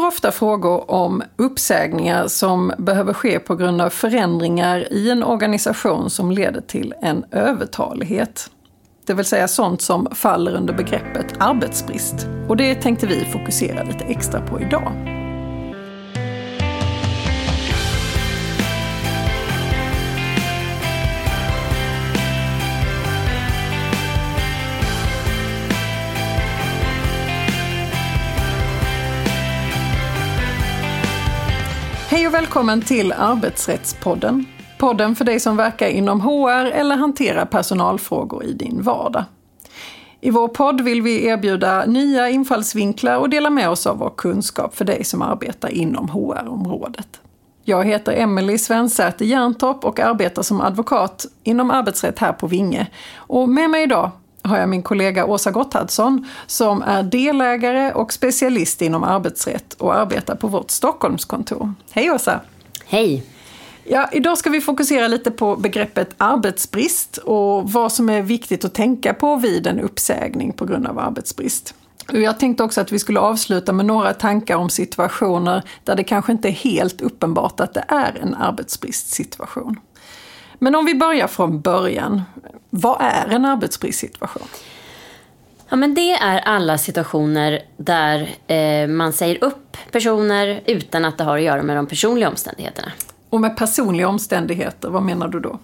möter ofta frågor om uppsägningar som behöver ske på grund av förändringar i en organisation som leder till en övertalighet. Det vill säga sånt som faller under begreppet arbetsbrist. Och det tänkte vi fokusera lite extra på idag. Hej och välkommen till Arbetsrättspodden. Podden för dig som verkar inom HR eller hanterar personalfrågor i din vardag. I vår podd vill vi erbjuda nya infallsvinklar och dela med oss av vår kunskap för dig som arbetar inom HR-området. Jag heter Emelie Svensäter Järntorp och arbetar som advokat inom arbetsrätt här på Vinge. Och med mig idag har jag min kollega Åsa Gotthardsson som är delägare och specialist inom arbetsrätt och arbetar på vårt Stockholmskontor. Hej Åsa! Hej! Ja, idag ska vi fokusera lite på begreppet arbetsbrist och vad som är viktigt att tänka på vid en uppsägning på grund av arbetsbrist. Jag tänkte också att vi skulle avsluta med några tankar om situationer där det kanske inte är helt uppenbart att det är en arbetsbristsituation. Men om vi börjar från början. Vad är en arbetsbristsituation? Ja, men det är alla situationer där eh, man säger upp personer utan att det har att göra med de personliga omständigheterna. Och med personliga omständigheter, vad menar du då?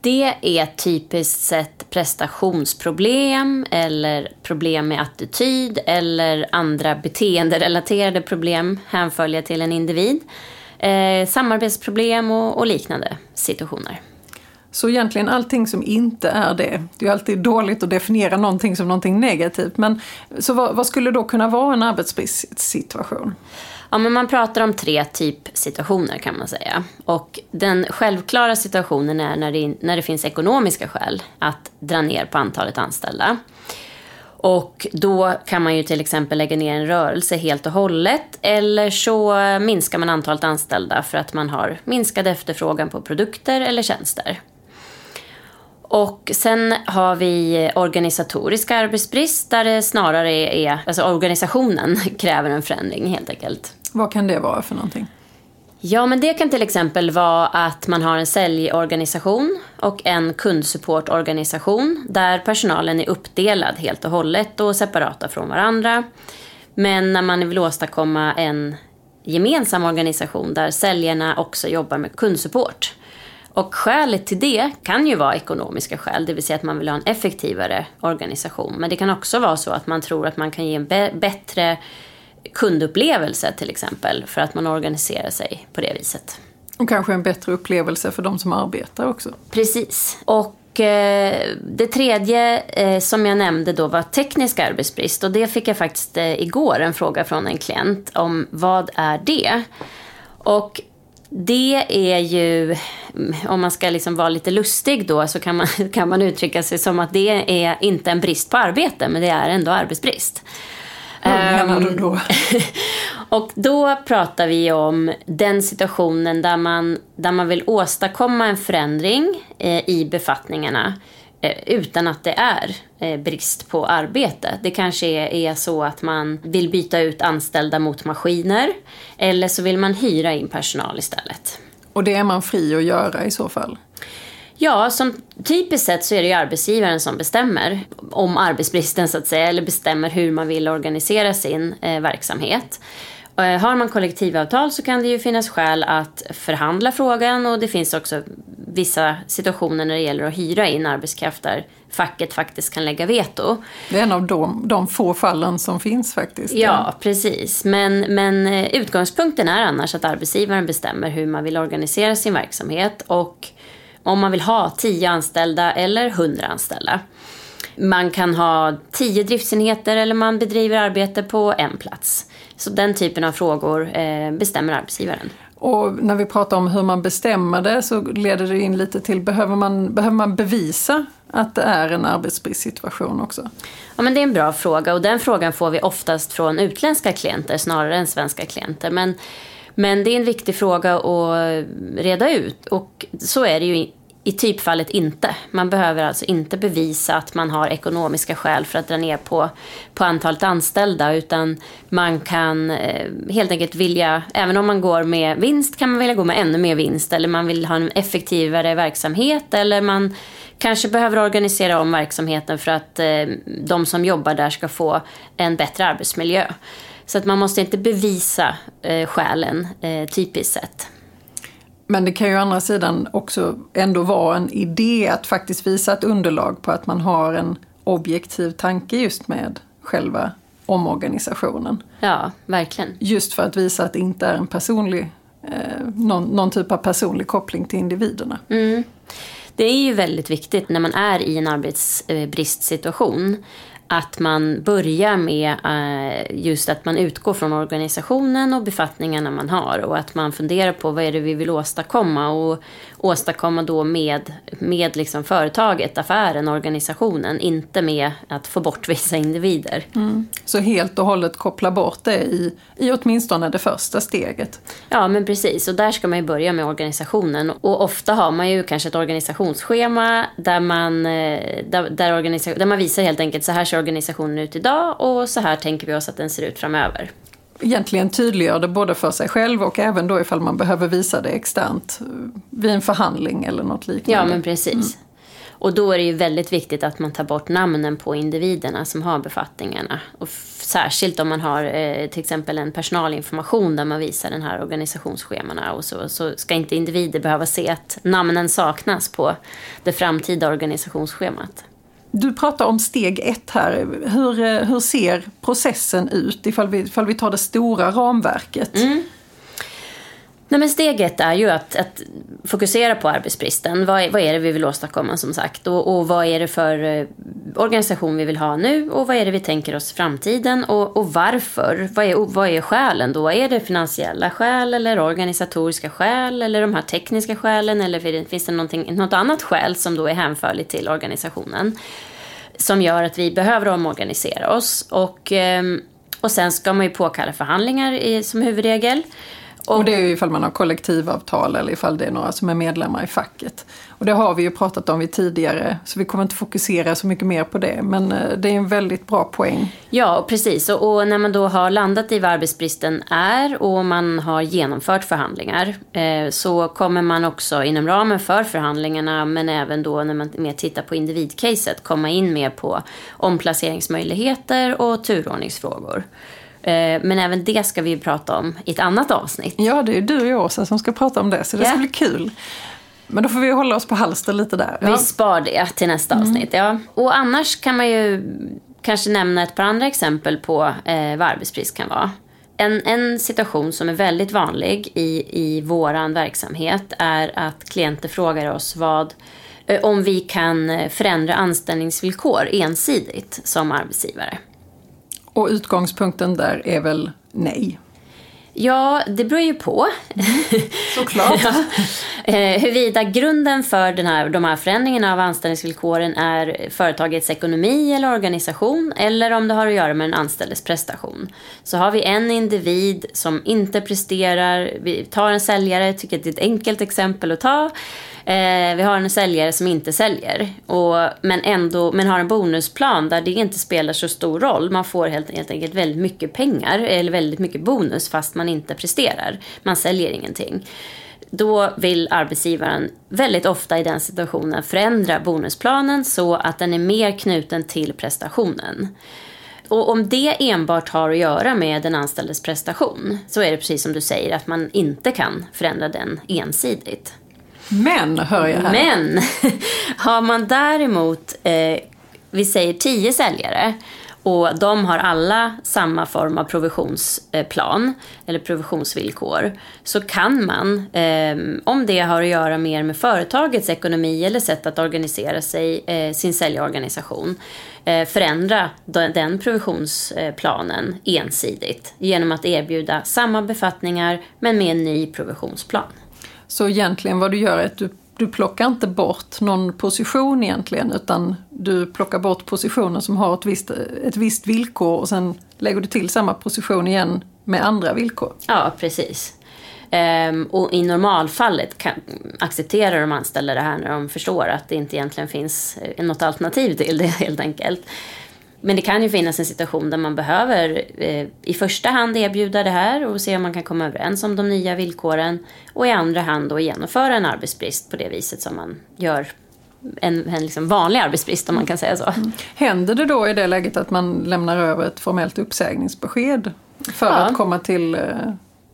Det är typiskt sett prestationsproblem eller problem med attityd eller andra beteenderelaterade problem hänförliga till en individ. Eh, samarbetsproblem och, och liknande situationer. Så egentligen allting som inte är det. Det är alltid dåligt att definiera någonting som någonting negativt. Men så vad, vad skulle då kunna vara en arbetsbristsituation? Ja, men man pratar om tre typsituationer kan man säga. Och den självklara situationen är när det, när det finns ekonomiska skäl att dra ner på antalet anställda. Och då kan man ju till exempel lägga ner en rörelse helt och hållet eller så minskar man antalet anställda för att man har minskad efterfrågan på produkter eller tjänster. Och sen har vi organisatorisk arbetsbrist där det snarare är, alltså organisationen kräver en förändring helt enkelt. Vad kan det vara för någonting? Ja, men det kan till exempel vara att man har en säljorganisation och en kundsupportorganisation där personalen är uppdelad helt och hållet och separata från varandra. Men när man vill åstadkomma en gemensam organisation där säljarna också jobbar med kundsupport och skälet till det kan ju vara ekonomiska skäl, det vill säga att man vill ha en effektivare organisation. Men det kan också vara så att man tror att man kan ge en bättre kundupplevelse till exempel för att man organiserar sig på det viset. Och kanske en bättre upplevelse för de som arbetar också. Precis. Och eh, det tredje eh, som jag nämnde då var teknisk arbetsbrist och det fick jag faktiskt eh, igår en fråga från en klient om vad är det? Och det är ju, om man ska liksom vara lite lustig då, så kan man, kan man uttrycka sig som att det är inte en brist på arbete, men det är ändå arbetsbrist. Vad menar du då? och då pratar vi om den situationen där man, där man vill åstadkomma en förändring eh, i befattningarna utan att det är eh, brist på arbete. Det kanske är så att man vill byta ut anställda mot maskiner eller så vill man hyra in personal istället. Och det är man fri att göra i så fall? Ja, som typiskt sett så är det ju arbetsgivaren som bestämmer om arbetsbristen så att säga, eller bestämmer hur man vill organisera sin eh, verksamhet. Eh, har man kollektivavtal så kan det ju finnas skäl att förhandla frågan och det finns också vissa situationer när det gäller att hyra in arbetskraft där facket faktiskt kan lägga veto. Det är en av de, de få fallen som finns faktiskt. Ja, precis. Men, men eh, utgångspunkten är annars att arbetsgivaren bestämmer hur man vill organisera sin verksamhet och om man vill ha 10 anställda eller 100 anställda. Man kan ha 10 driftsenheter eller man bedriver arbete på en plats. Så den typen av frågor eh, bestämmer arbetsgivaren. Och när vi pratar om hur man bestämmer det så leder det in lite till, behöver man, behöver man bevisa att det är en arbetsbristsituation också? Ja, men det är en bra fråga och den frågan får vi oftast från utländska klienter snarare än svenska klienter. Men, men det är en viktig fråga att reda ut och så är det ju i typfallet inte. Man behöver alltså inte bevisa att man har ekonomiska skäl för att dra ner på, på antalet anställda utan man kan eh, helt enkelt vilja, även om man går med vinst kan man vilja gå med ännu mer vinst eller man vill ha en effektivare verksamhet eller man kanske behöver organisera om verksamheten för att eh, de som jobbar där ska få en bättre arbetsmiljö. Så att man måste inte bevisa eh, skälen eh, typiskt sett. Men det kan ju å andra sidan också ändå vara en idé att faktiskt visa ett underlag på att man har en objektiv tanke just med själva omorganisationen. Ja, verkligen. Just för att visa att det inte är en personlig, eh, någon, någon, typ av personlig koppling till individerna. Mm. Det är ju väldigt viktigt när man är i en arbetsbristsituation att man börjar med eh, just att man utgår från organisationen och befattningarna man har och att man funderar på vad är det vi vill åstadkomma och åstadkomma då med, med liksom företaget, affären, organisationen, inte med att få bort vissa individer. Mm. Så helt och hållet koppla bort det i, i åtminstone det första steget. Ja, men precis. Och där ska man ju börja med organisationen. Och ofta har man ju kanske ett organisationsschema där man, eh, där, där, organisa där man visar helt enkelt så här ser organisationen ut idag och så här tänker vi oss att den ser ut framöver egentligen tydliggör det både för sig själv och även då ifall man behöver visa det externt vid en förhandling eller något liknande. Ja, men precis. Mm. Och då är det ju väldigt viktigt att man tar bort namnen på individerna som har befattningarna. Och särskilt om man har eh, till exempel en personalinformation där man visar den här organisationsschemana och så, så ska inte individer behöva se att namnen saknas på det framtida organisationsschemat. Du pratar om steg ett här. Hur, eh, hur ser processen ut ifall vi, ifall vi tar det stora ramverket? Mm. Nej, men steget är ju att, att fokusera på arbetsbristen. Vad är, vad är det vi vill åstadkomma som sagt? Och, och vad är det för eh, organisation vi vill ha nu? Och vad är det vi tänker oss i framtiden? Och, och varför? Vad är, vad är skälen då? Är det finansiella skäl eller organisatoriska skäl? Eller de här tekniska skälen? Eller finns det något annat skäl som då är hänförligt till organisationen? Som gör att vi behöver omorganisera oss. Och, ehm, och sen ska man ju påkalla förhandlingar i, som huvudregel. Och det är ju ifall man har kollektivavtal eller ifall det är några som är medlemmar i facket. Och det har vi ju pratat om vid tidigare, så vi kommer inte fokusera så mycket mer på det. Men eh, det är en väldigt bra poäng. Ja, precis. Och, och när man då har landat i vad arbetsbristen är och man har genomfört förhandlingar eh, så kommer man också inom ramen för förhandlingarna, men även då när man mer tittar på individcaset, komma in mer på omplaceringsmöjligheter och turordningsfrågor. Eh, men även det ska vi prata om i ett annat avsnitt. Ja, det är du och jag Åsa som ska prata om det, så det yeah. ska bli kul. Men då får vi hålla oss på halster lite där. Ja. Vi spar det till nästa mm. avsnitt, ja. Och annars kan man ju kanske nämna ett par andra exempel på eh, vad arbetsbrist kan vara. En, en situation som är väldigt vanlig i, i vår verksamhet är att klienter frågar oss vad, eh, om vi kan förändra anställningsvillkor ensidigt som arbetsgivare. Och utgångspunkten där är väl nej? Ja, det beror ju på. Såklart. ja. Eh, huruvida grunden för den här, de här förändringarna av anställningsvillkoren är företagets ekonomi eller organisation eller om det har att göra med den anställdes prestation. Så har vi en individ som inte presterar, vi tar en säljare, tycker att det är ett enkelt exempel att ta. Eh, vi har en säljare som inte säljer, och, men, ändå, men har en bonusplan där det inte spelar så stor roll. Man får helt, helt enkelt väldigt mycket pengar, eller väldigt mycket bonus fast man inte presterar. Man säljer ingenting. Då vill arbetsgivaren väldigt ofta i den situationen förändra bonusplanen så att den är mer knuten till prestationen. Och om det enbart har att göra med den anställdes prestation så är det precis som du säger att man inte kan förändra den ensidigt. Men, hör jag här. Men, har man däremot, eh, vi säger tio säljare och de har alla samma form av provisionsplan eller provisionsvillkor så kan man, eh, om det har att göra mer med företagets ekonomi eller sätt att organisera sig, eh, sin säljorganisation, eh, förändra den provisionsplanen ensidigt genom att erbjuda samma befattningar men med en ny provisionsplan. Så egentligen vad du gör är att du, du plockar inte bort någon position egentligen utan du plockar bort positioner som har ett visst, ett visst villkor och sen lägger du till samma position igen med andra villkor. Ja, precis. Ehm, och i normalfallet kan, accepterar de anställda det här när de förstår att det inte egentligen finns eh, något alternativ till det helt enkelt. Men det kan ju finnas en situation där man behöver eh, i första hand erbjuda det här och se om man kan komma överens om de nya villkoren. Och i andra hand då genomföra en arbetsbrist på det viset som man gör en, en liksom vanlig arbetsbrist om man kan säga så. Mm. Händer det då i det läget att man lämnar över ett formellt uppsägningsbesked för ja. att komma till eh,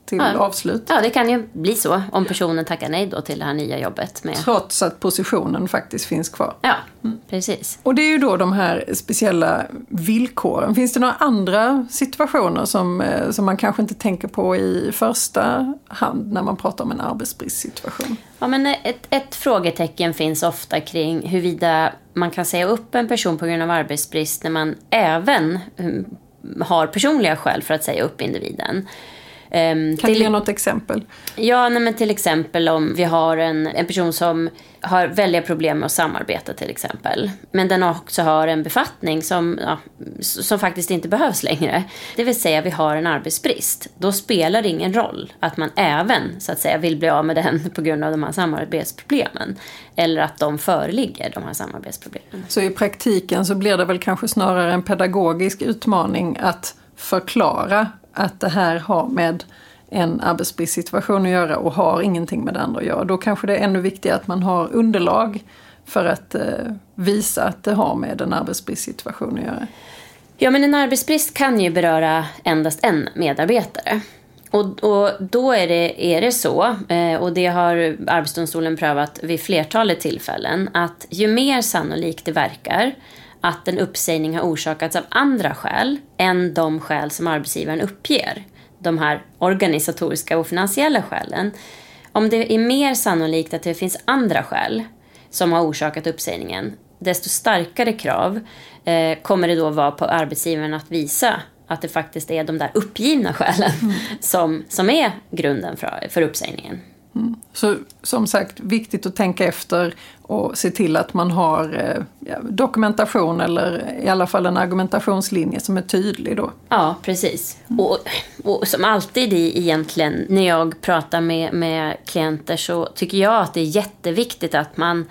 till ja. avslut. Ja, det kan ju bli så om personen tackar nej då till det här nya jobbet. Med... Trots att positionen faktiskt finns kvar. Ja, mm. precis. Och det är ju då de här speciella villkoren. Finns det några andra situationer som, eh, som man kanske inte tänker på i första hand när man pratar om en arbetsbristsituation? Ja, men ett, ett frågetecken finns ofta kring huruvida man kan säga upp en person på grund av arbetsbrist när man även mm, har personliga skäl för att säga upp individen. Um, kan du ge något exempel? Ja, nej, men till exempel om vi har en, en person som har väldiga problem med att samarbeta till exempel. Men den också har en befattning som, ja, som faktiskt inte behövs längre. Det vill säga vi har en arbetsbrist. Då spelar det ingen roll att man även så att säga vill bli av med den på grund av de här samarbetsproblemen. Eller att de föreligger, de här samarbetsproblemen. Så i praktiken så blir det väl kanske snarare en pedagogisk utmaning att förklara att det här har med en arbetsbristsituation att göra och har ingenting med det andra att göra. Då kanske det är ännu viktigare att man har underlag för att eh, visa att det har med en arbetsbristsituation att göra. Ja, men en arbetsbrist kan ju beröra endast en medarbetare. Och, och då är det, är det så, eh, och det har Arbetsdomstolen prövat vid flertalet tillfällen, att ju mer sannolikt det verkar att en uppsägning har orsakats av andra skäl än de skäl som arbetsgivaren uppger. De här organisatoriska och finansiella skälen. Om det är mer sannolikt att det finns andra skäl som har orsakat uppsägningen, desto starkare krav eh, kommer det då vara på arbetsgivaren att visa att det faktiskt är de där uppgivna skälen mm. som, som är grunden för, för uppsägningen. Mm. Så som sagt, viktigt att tänka efter och se till att man har eh, dokumentation eller i alla fall en argumentationslinje som är tydlig då. Ja, precis. Mm. Och, och, som alltid i, egentligen när jag pratar med, med klienter så tycker jag att det är jätteviktigt att man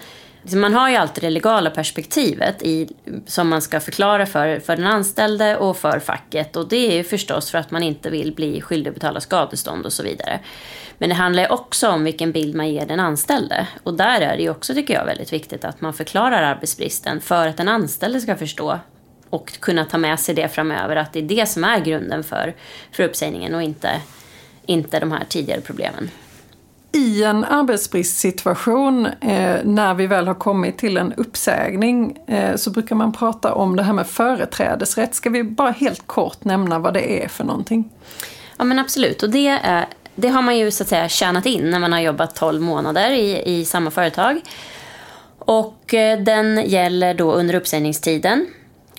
man har ju alltid det legala perspektivet i, som man ska förklara för, för den anställde och för facket. Och det är ju förstås för att man inte vill bli skyldig att betala skadestånd och så vidare. Men det handlar också om vilken bild man ger den anställde. Och där är det också, tycker jag, väldigt viktigt att man förklarar arbetsbristen för att den anställde ska förstå och kunna ta med sig det framöver, att det är det som är grunden för, för uppsägningen och inte, inte de här tidigare problemen. I en arbetsbristsituation, eh, när vi väl har kommit till en uppsägning, eh, så brukar man prata om det här med företrädesrätt. Ska vi bara helt kort nämna vad det är för någonting? Ja men absolut, och det är det har man ju så att säga tjänat in när man har jobbat 12 månader i, i samma företag. Och eh, den gäller då under uppsägningstiden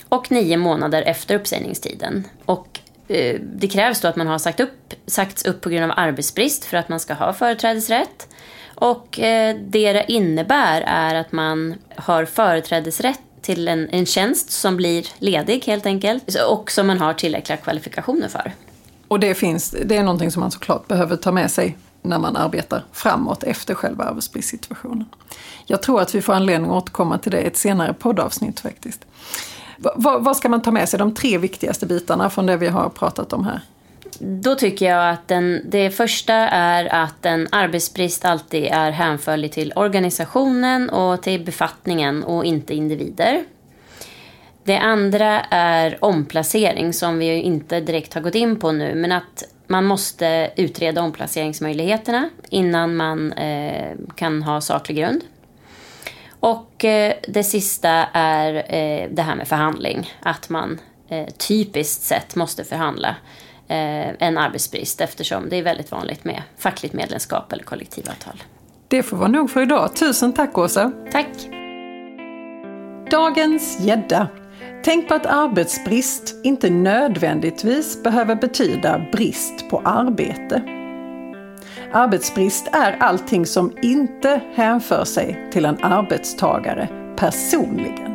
och nio månader efter uppsägningstiden. Och eh, det krävs då att man har sagt upp, sagts upp på grund av arbetsbrist för att man ska ha företrädesrätt. Och eh, det det innebär är att man har företrädesrätt till en, en tjänst som blir ledig helt enkelt och som man har tillräckliga kvalifikationer för. Och det, finns, det är någonting som man såklart behöver ta med sig när man arbetar framåt efter själva arbetsbristsituationen. Jag tror att vi får anledning att återkomma till det i ett senare poddavsnitt faktiskt. Vad, vad ska man ta med sig, de tre viktigaste bitarna från det vi har pratat om här? Då tycker jag att den, det första är att en arbetsbrist alltid är hänförlig till organisationen och till befattningen och inte individer. Det andra är omplacering som vi inte direkt har gått in på nu men att man måste utreda omplaceringsmöjligheterna innan man eh, kan ha saklig grund. Och eh, det sista är eh, det här med förhandling. Att man eh, typiskt sett måste förhandla eh, en arbetsbrist eftersom det är väldigt vanligt med fackligt medlemskap eller kollektivavtal. Det får vara nog för idag. Tusen tack Åsa! Tack! Dagens gädda Tänk på att arbetsbrist inte nödvändigtvis behöver betyda brist på arbete. Arbetsbrist är allting som inte hänför sig till en arbetstagare personligen.